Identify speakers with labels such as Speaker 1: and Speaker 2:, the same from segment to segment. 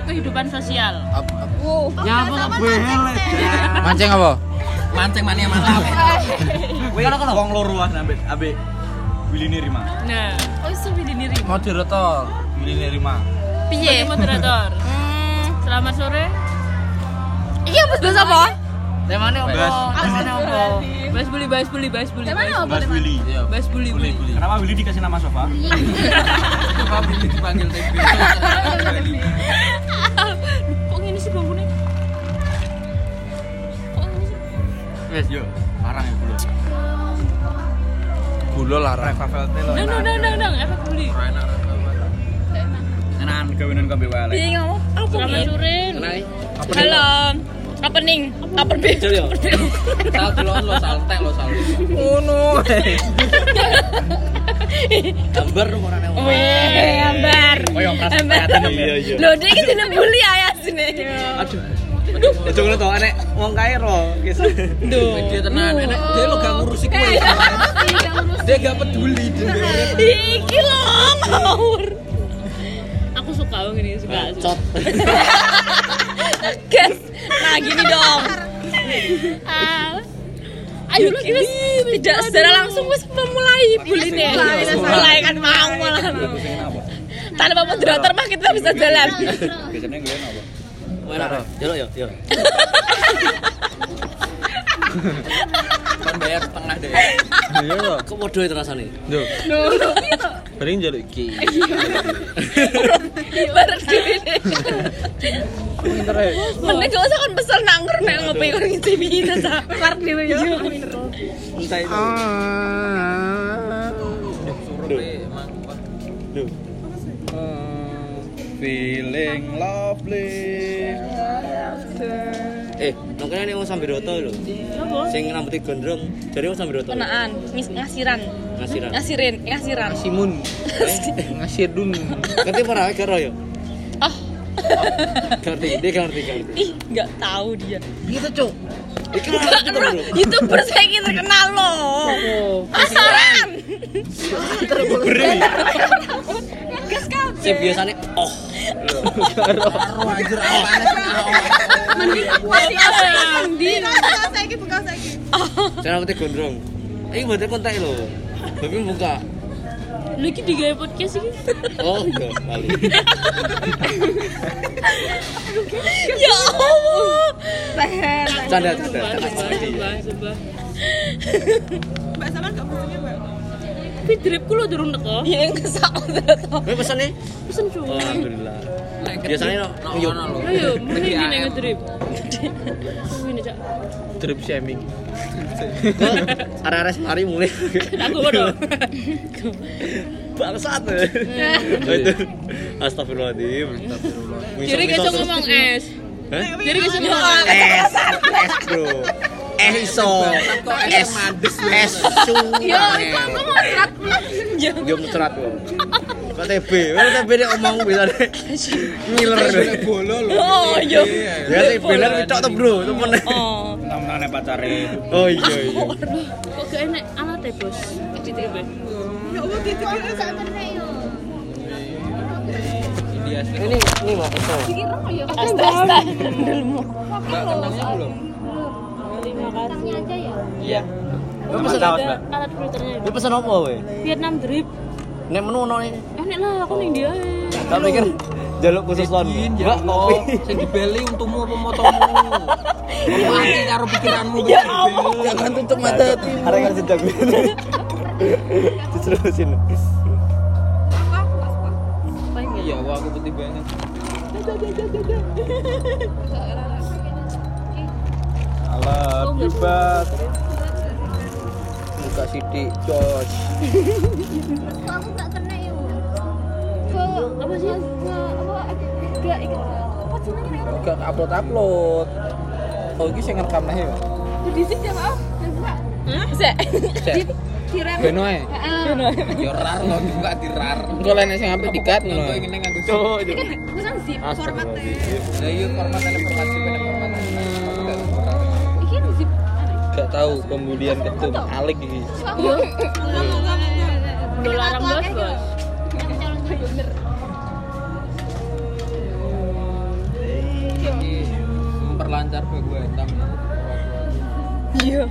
Speaker 1: terhadap kehidupan sosial.
Speaker 2: Wow.
Speaker 3: Nyapa kok behel.
Speaker 4: Mancing apa?
Speaker 5: Mancing mania mantap. Kowe kalau wong loruan ambek ambek Willy Rima.
Speaker 1: Nah, oh itu diri
Speaker 4: Moderator.
Speaker 5: Willy Rima.
Speaker 1: Piye moderator?
Speaker 2: Hmm.
Speaker 1: Selamat sore.
Speaker 2: Iya, bos bos apa?
Speaker 4: Temane?
Speaker 5: Bas.
Speaker 4: Temane apa?
Speaker 1: Bahas bully, bahas bully, bahas bully.
Speaker 2: Temanya
Speaker 1: bahas-
Speaker 2: apa?
Speaker 5: Mas Willy.
Speaker 4: Iya.
Speaker 1: Bahas bully, bully.
Speaker 5: Kenapa Willy dikasih nama Sofa?
Speaker 4: Coba Billy dipanggil TV.
Speaker 1: Kok gini sih sih?
Speaker 5: Wes yo, larang ya dulu.
Speaker 4: Gula larang.
Speaker 5: Reva Velte lo.
Speaker 1: Dang, dang, dang, dang, dang, efek bully.
Speaker 5: Enakan gawenan kabeh wae.
Speaker 2: Iya. Apa
Speaker 1: Selamat
Speaker 2: nih?
Speaker 1: sore.
Speaker 2: Halo. Opening. Apa nih?
Speaker 5: yo.
Speaker 4: Sal dulu lo saltek lo sal.
Speaker 5: Ngono. Gambar dong orangnya.
Speaker 2: Wih, gambar.
Speaker 5: Oh yang pas
Speaker 2: Gambar.
Speaker 5: Iya iya.
Speaker 2: Loh, dia kan jeneng bully ayah sini.
Speaker 5: Aduh. Itu ngono to anek wong Kairo, guys.
Speaker 2: Duh.
Speaker 4: Dia tenan, enak dia lo gak ngurusi kowe. Dia gak peduli dia.
Speaker 2: Iki loh, ngawur.
Speaker 1: Aku suka banget ini, suka.
Speaker 4: Cot.
Speaker 2: Guys, nah gini dong.
Speaker 1: Ah,
Speaker 2: Ayo wis tidak secara langsung wis memulai bully nih. Wis mulai kan mau malah. Tanpa moderator mah kita bisa jalan.
Speaker 5: Biasanya gue apa?
Speaker 4: Mana?
Speaker 5: Yo yo yo.
Speaker 4: Kan bayar setengah deh.
Speaker 5: Iya lo.
Speaker 4: Kok bodoh itu rasanya?
Speaker 5: Yo. Paling jaluk iki.
Speaker 2: Bareng dhewe. Mending gak usah kan pesan nanggur nek ngopi kon ngisi bisa sa. Kelar dhewe yo.
Speaker 5: Entah itu.
Speaker 4: Suruh emang.
Speaker 5: Duh. Feeling lovely.
Speaker 6: Eh, nongkrongnya nih mau sambiroto lho.
Speaker 1: apa?
Speaker 6: Sing rambutnya gondrong, jadi mau sambiroto.
Speaker 2: Kenaan, ngis- ngasiran.
Speaker 6: Ngasiran.
Speaker 2: Ngasirin, ngasiran.
Speaker 4: Simun. Ngasir dun.
Speaker 6: Ngerti apa rawe karo ya?
Speaker 2: Oh,
Speaker 6: Ngerti, dia ngerti, ngerti.
Speaker 2: ih, nggak tahu dia.
Speaker 4: Gitu,
Speaker 6: kita bro.
Speaker 2: YouTuber saya kita kenal loh. Asaran. Gas kau.
Speaker 6: Sing biasanya oh.
Speaker 4: Karo anjir
Speaker 2: Mending masih asaran di.
Speaker 6: Sing rambutnya gondrong. Iki buatnya kontak lho. Tapi buka.
Speaker 1: Lu iki digawe podcast iki.
Speaker 6: Oh, enggak, kali.
Speaker 2: Ya Allah. Leher.
Speaker 6: Canda, canda. Canda.
Speaker 1: sumpah, sumpah, sumpah. Tapi dripku lo durung teko.
Speaker 2: Ya yang kesak terus.
Speaker 6: Kowe pesen nih?
Speaker 1: Pesen cuy.
Speaker 6: Oh, alhamdulillah. Biasanya no, no,
Speaker 4: Iya.
Speaker 6: no,
Speaker 1: Ayo, mending gini ngedrip. Gini, Cak.
Speaker 4: Drip shaming.
Speaker 6: Kok arek-arek mari mulai.
Speaker 1: Aku bodoh.
Speaker 6: Bangsat. Itu. Astagfirullahaladzim.
Speaker 1: Jadi kita ngomong es. Jadi kita ngomong es.
Speaker 6: Es, es bro. Es iso. Es es su.
Speaker 2: Ya, itu aku mau serat. Ya.
Speaker 6: Dia muterat kok. Kok TB, kok TB nek omong bisa deh. Ngiler.
Speaker 4: Bolo lo.
Speaker 2: Oh, iya.
Speaker 6: Ya TB lan witok to bro, temen.
Speaker 2: Oh.
Speaker 5: Namanya pacare.
Speaker 6: Oh iya iya.
Speaker 1: Kok gak enak alat ya, Bos? Di drip.
Speaker 4: Dia sih.
Speaker 6: Ini ini Mas iso.
Speaker 2: Asta asta. Dulmu.
Speaker 4: Mbak kenalnya belum?
Speaker 1: Terima kasih.
Speaker 4: Iya.
Speaker 6: Kowe pesen
Speaker 5: Tahu,
Speaker 1: Ada
Speaker 5: Mbak.
Speaker 1: alat filternya.
Speaker 6: Kowe pesen apa kowe?
Speaker 1: Vietnam drip.
Speaker 6: Nek menu ono ini.
Speaker 1: Enak lah, aku ning dia.
Speaker 6: Tak pikir jaluk khusus lon. Mbak kopi.
Speaker 4: Sing dibeli untukmu apa motomu? Mati karo pikiranmu.
Speaker 2: Ya Allah.
Speaker 4: Jangan tutup mata hatimu.
Speaker 6: Ada kan sedang. Diterusin.
Speaker 4: Iya, wah aku putih banget.
Speaker 5: You but
Speaker 4: Buka sidik, jos.
Speaker 7: Gak kena ya ke apa sih apa gak ikut apa jenenge
Speaker 4: Gak upload upload. Oh, ini saya ngerekam nih ya.
Speaker 7: di sini ya maaf
Speaker 2: Sek.
Speaker 4: Cek.
Speaker 7: direm
Speaker 4: Beno ae.
Speaker 7: heeh
Speaker 4: Ya rar lo juga dirar. Engko lene sing apik dikat ngono. Engko ngene nganggo
Speaker 6: Cuk, itu.
Speaker 7: bukan zip formatnya
Speaker 4: Lah iya
Speaker 7: iki zip
Speaker 4: Gak tahu kemudian ketum alik.
Speaker 1: Yo. Udah larang bos, Bos.
Speaker 4: lancar be gue entam ya.
Speaker 2: Iya.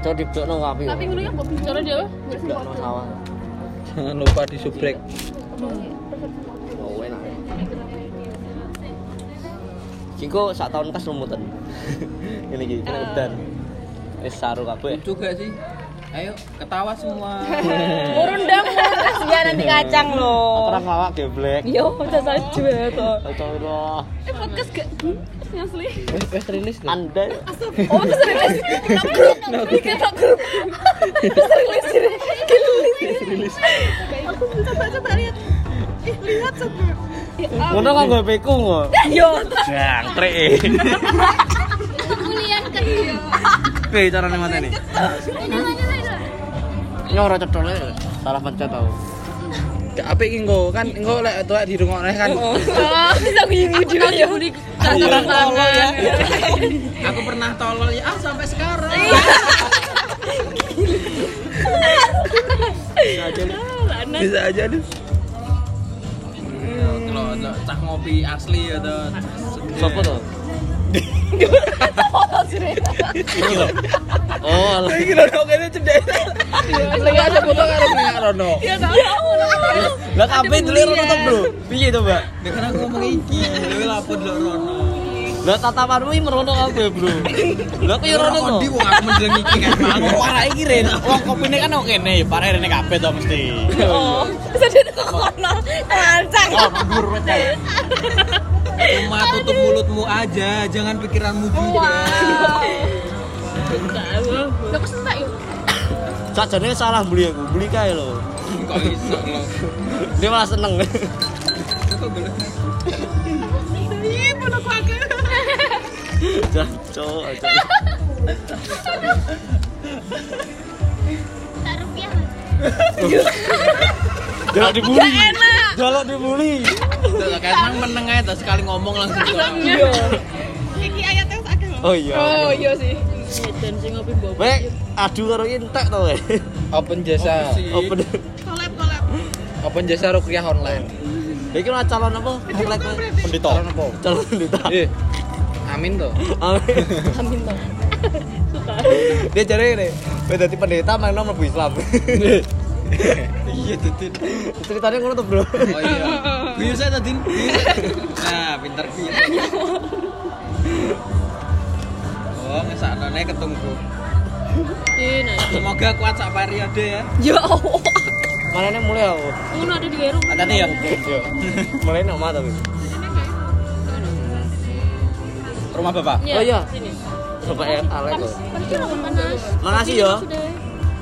Speaker 6: Coba diblokno api.
Speaker 7: Tapi ngono ya mbok bisa.
Speaker 2: Cara dia.
Speaker 4: Jangan lupa disubrek.
Speaker 6: Oh, enak. Kiko sak tahun kas lumutan. Ini iki kena udan. Wis saru kabeh.
Speaker 4: Juga sih. Ayo ketawa semua.
Speaker 2: Urun dong, kasihan nanti kacang loh.
Speaker 6: Terang awak geblek.
Speaker 2: Yo, udah saja toh.
Speaker 6: Astagfirullah.
Speaker 7: Eh podcast gak? Hmm, Asli.
Speaker 4: Wes wes rilis tuh.
Speaker 6: Anda
Speaker 2: Oh, bisa rilis. Grup. Grup. Bisa rilis. Rilis.
Speaker 7: Aku coba-coba lihat. Ih, lihat coba.
Speaker 6: Ngono kok nggo peku kok.
Speaker 2: Yo.
Speaker 6: Jangkrik.
Speaker 7: Kuliah kan yo.
Speaker 6: Piye carane mateni?
Speaker 7: Lah.
Speaker 6: Nyoro cetole salah pencet tau.
Speaker 4: Gak apik iki engko kan engko lek tuwek dirungokne kan.
Speaker 2: Oh, bisa bingung juga ya.
Speaker 4: Orang tolol ya. Aku pernah tolol ya ah sampai sekarang.
Speaker 6: Bisa aja nih.
Speaker 4: Bisa aja deh. Cah ngopi asli atau
Speaker 6: Sopo to? Iki lho. Oh,
Speaker 4: lho kok kene cedek. Lagi ada foto karo minyak rono.
Speaker 2: Ya tahu.
Speaker 6: Lah kabeh dulu rono to, Bro. Piye to, Mbak?
Speaker 4: Ya kan aku ngomong iki, lha rono.
Speaker 6: Lah tatapanmu iki merono kabeh, Bro. Lah kok ya rono to?
Speaker 4: Ndi wong aku mendeleng iki kan.
Speaker 6: Aku parah iki Ren. Wong kopine kan kok kene, parah rene kabeh to mesti.
Speaker 2: Oh, bisa dia ke kono. Lancang.
Speaker 6: Oh, dhuwur wecah.
Speaker 4: Cuma tutup mulutmu aja, jangan pikiranmu juga.
Speaker 7: Lah kok sentak yo.
Speaker 6: Sajane salah beli aku, beli kae lho.
Speaker 4: Kok iso lo?
Speaker 6: Dia malah seneng.
Speaker 4: Kok boleh?
Speaker 6: Jancok aja.
Speaker 7: Tak rupiah.
Speaker 6: Jaluk dibully. Jaluk dibully.
Speaker 4: Tuh, kan emang meneng aja tuh, sekali ngomong langsung
Speaker 2: Iya.
Speaker 7: Iki ayatnya wis akeh.
Speaker 6: Oh iya.
Speaker 2: Oh, iya sih. Dan sing ngopi mbok.
Speaker 6: Wek, adu karo entek to we.
Speaker 4: Open jasa.
Speaker 6: Open.
Speaker 7: Collab collab.
Speaker 4: Open jasa rukiah online.
Speaker 6: Iki lah calon apa? Pendeta.
Speaker 4: Calon apa?
Speaker 6: Calon pendeta.
Speaker 4: Amin tuh.
Speaker 6: Amin.
Speaker 2: Amin toh.
Speaker 6: Dia cari ini. Dadi pendeta main nomor Islam.
Speaker 4: Iya tuh. Tin.
Speaker 6: Ceritanya ngono tuh, Bro.
Speaker 4: Oh iya. Biasa tadi. Nah, pintar piye. Oh, ngesaknone ketunggu.
Speaker 2: Ini.
Speaker 4: Semoga kuat sak periode ya.
Speaker 2: Ya Allah.
Speaker 6: Malahnya mulai aku.
Speaker 2: Ngono ada di gerung.
Speaker 4: Ada ya.
Speaker 6: Iya. Mulai nama tapi.
Speaker 4: Rumah Bapak.
Speaker 6: Oh iya.
Speaker 2: Sini.
Speaker 6: Coba ya, Alek kok.
Speaker 7: Panas.
Speaker 6: Makasih ya.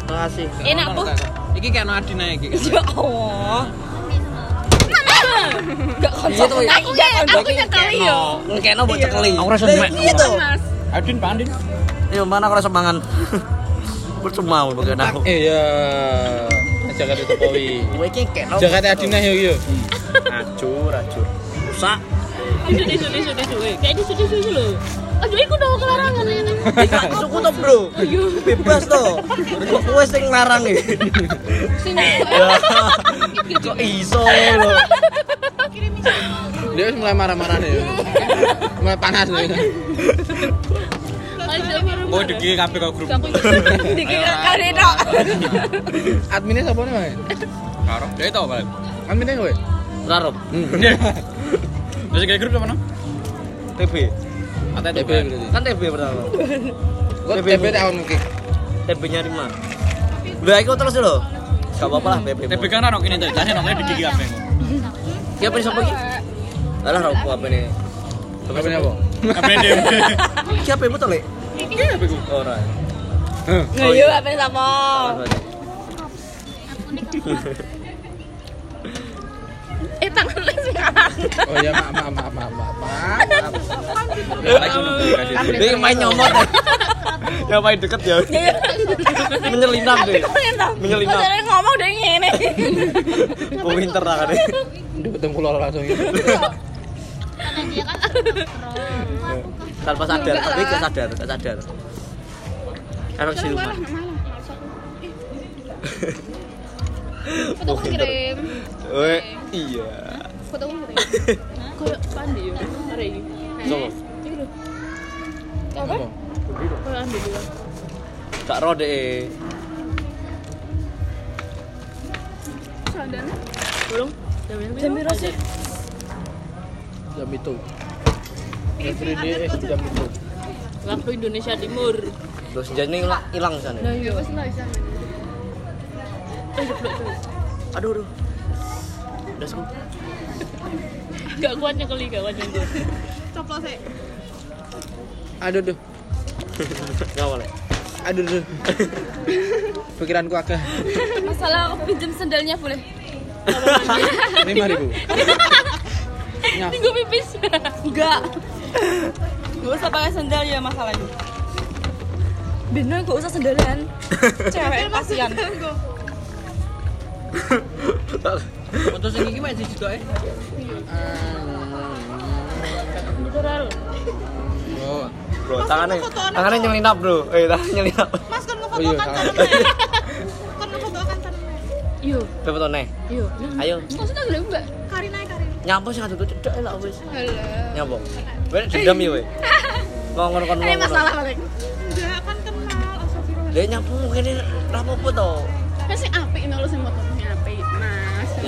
Speaker 6: Makasih.
Speaker 2: Enak po.
Speaker 4: Iki kayak Nadine iki.
Speaker 2: Ya Allah. Enggak
Speaker 6: Iya tuh.
Speaker 2: Aku ya, aku nyekali yo.
Speaker 6: Ngekno buat cekeli. Aku rasa
Speaker 2: Iya tuh.
Speaker 4: Adin, Pak Andin.
Speaker 6: Iya, mana aku rasa mangan. Percuma mau pakai aku.
Speaker 4: Iya. Jakarta Jokowi.
Speaker 6: Kowe iki kekno.
Speaker 4: Jakarta Adina yo yo.
Speaker 6: Acur, acur. Rusak.
Speaker 2: Di sini sini sini. Kayak sini sini lho. Aduh, iku dong kelarangan.
Speaker 6: Iki suku to, Bro. Bebas to. Kok kowe sing larang iki.
Speaker 7: Sini.
Speaker 6: Ya. Kok iso lho.
Speaker 4: Dia mulai marah-marah nih. Mulai panas nih. Gue degi kabeh kok grup.
Speaker 2: Dikira kare tok.
Speaker 4: Adminnya siapa nih, Mas? Karo. Dia tau, Pak. Adminnya gue.
Speaker 6: Rarup.
Speaker 4: Terus kayak grup mana?
Speaker 6: TB.
Speaker 4: Atau TB.
Speaker 6: Kan TB pertama.
Speaker 4: Gue TB tahun mungkin.
Speaker 6: TB-nya 5. Udah iku terus lho. Gak apa-apa lah TB.
Speaker 4: TB kan anak ini tadi, jadi anaknya di gigi kabeh.
Speaker 6: Ki apa sapa iki? Alah ra apa ini.
Speaker 4: Apa apa? Apa?
Speaker 6: Ki apa mu to, Lek?
Speaker 4: Iki apa gue?
Speaker 6: Ora.
Speaker 2: Ayo apa sama? Eh tangannya sekarang.
Speaker 4: Oh iya, maaf, maaf, maaf, maaf, maaf.
Speaker 6: Dia main nyomot. ya main deket ya. Menyelinap deh. Menyelinap.
Speaker 2: Padahal ngomong udah ngene.
Speaker 6: Pinter lah kan.
Speaker 4: Dia ketemu pulau langsung ini.
Speaker 7: Kan
Speaker 6: Tanpa sadar, tapi gak sadar, gak sadar. Anak siluman.
Speaker 7: foto kirim.
Speaker 6: Weh, iya.
Speaker 7: Foto kirim.
Speaker 2: Kayak pandi yo. Hari ini.
Speaker 6: Sopo?
Speaker 2: Apa? Oh, ambil dulu.
Speaker 6: Gak ro deh.
Speaker 7: Sadane.
Speaker 2: Belum. Jam berapa sih?
Speaker 6: Jam itu. Everyday eh jam itu.
Speaker 2: Waktu Indonesia Timur.
Speaker 6: Terus senjanya hilang hilang sana.
Speaker 2: Nah, iya.
Speaker 7: Wes lah sana.
Speaker 6: Aduh, aduh. Udah sku.
Speaker 2: Gak kuat nyekeli, gak kuat nyenggol.
Speaker 7: Coplos sih.
Speaker 3: Aduh duh.
Speaker 6: Enggak boleh.
Speaker 3: Aduh duh. Pikiranku agak
Speaker 2: Masalah aku pinjam sendalnya boleh?
Speaker 3: lima ribu.
Speaker 2: Tinggal pipis. Enggak. Gak usah pakai sendal ya masalahnya. Bener gak usah sendalan. Cewek kasihan.
Speaker 4: Foto sing iki mek siji tok e.
Speaker 2: Gitu.
Speaker 4: Oh.
Speaker 6: Bro, tangannya tangannya nyelinap, Bro. Eh, tangannya nyelinap.
Speaker 7: Mas kan
Speaker 3: iya,
Speaker 7: ngefotokan. Kan ngefotokan tangannya.
Speaker 2: Yo,
Speaker 6: foto nih.
Speaker 2: yo.
Speaker 6: Ayo.
Speaker 2: Maksudnya gede mbak?
Speaker 7: Karina Karina.
Speaker 6: Nyampo sih tuh cedek lah wis.
Speaker 7: Halo.
Speaker 6: Nyampo. Wes dendam ya, we. Ngomong kon
Speaker 2: Ini masalah balik.
Speaker 7: Enggak kan kenal.
Speaker 6: Dia nyampo kene ra apa-apa to.
Speaker 7: Kan sing apik ini lho sing motornya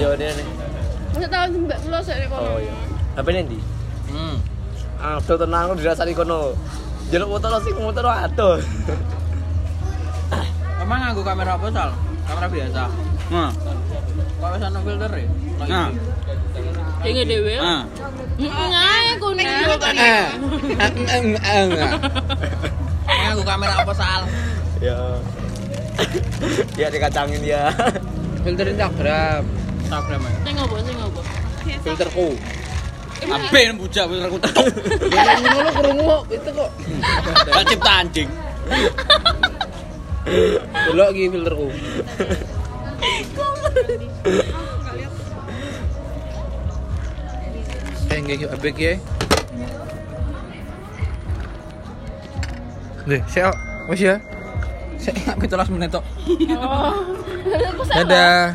Speaker 7: Mas.
Speaker 6: Iya, dia nih.
Speaker 7: Masa tahu mbak kula sik kono.
Speaker 6: Oh iya. HP ini ndi?
Speaker 4: Hmm.
Speaker 6: Aduh tenang lu dirasani kono. Jaluk motor sing motor aduh.
Speaker 4: Emang nganggo kamera apa, Sal? Kamera biasa. Nah. Kok wis ana filter e? Nah.
Speaker 2: Ini dewe.
Speaker 4: Nah.
Speaker 2: Enggak, kuning.
Speaker 3: Eh, eh, eh, enggak.
Speaker 4: Nganggo kamera apa, Sal?
Speaker 6: Ya. Ya dikacangin ya.
Speaker 3: Filter Instagram,
Speaker 4: Instagram.
Speaker 2: Sing sing
Speaker 3: filterku.
Speaker 4: Abe bujak filterku tok.
Speaker 3: Ya ngono krungu itu kok.
Speaker 4: Gak cipta anjing.
Speaker 3: Delok iki filterku. Eh, nggih yuk abek ya. Nih, saya wis ya. Saya 17 menit tok.
Speaker 2: Oh.
Speaker 3: Dadah.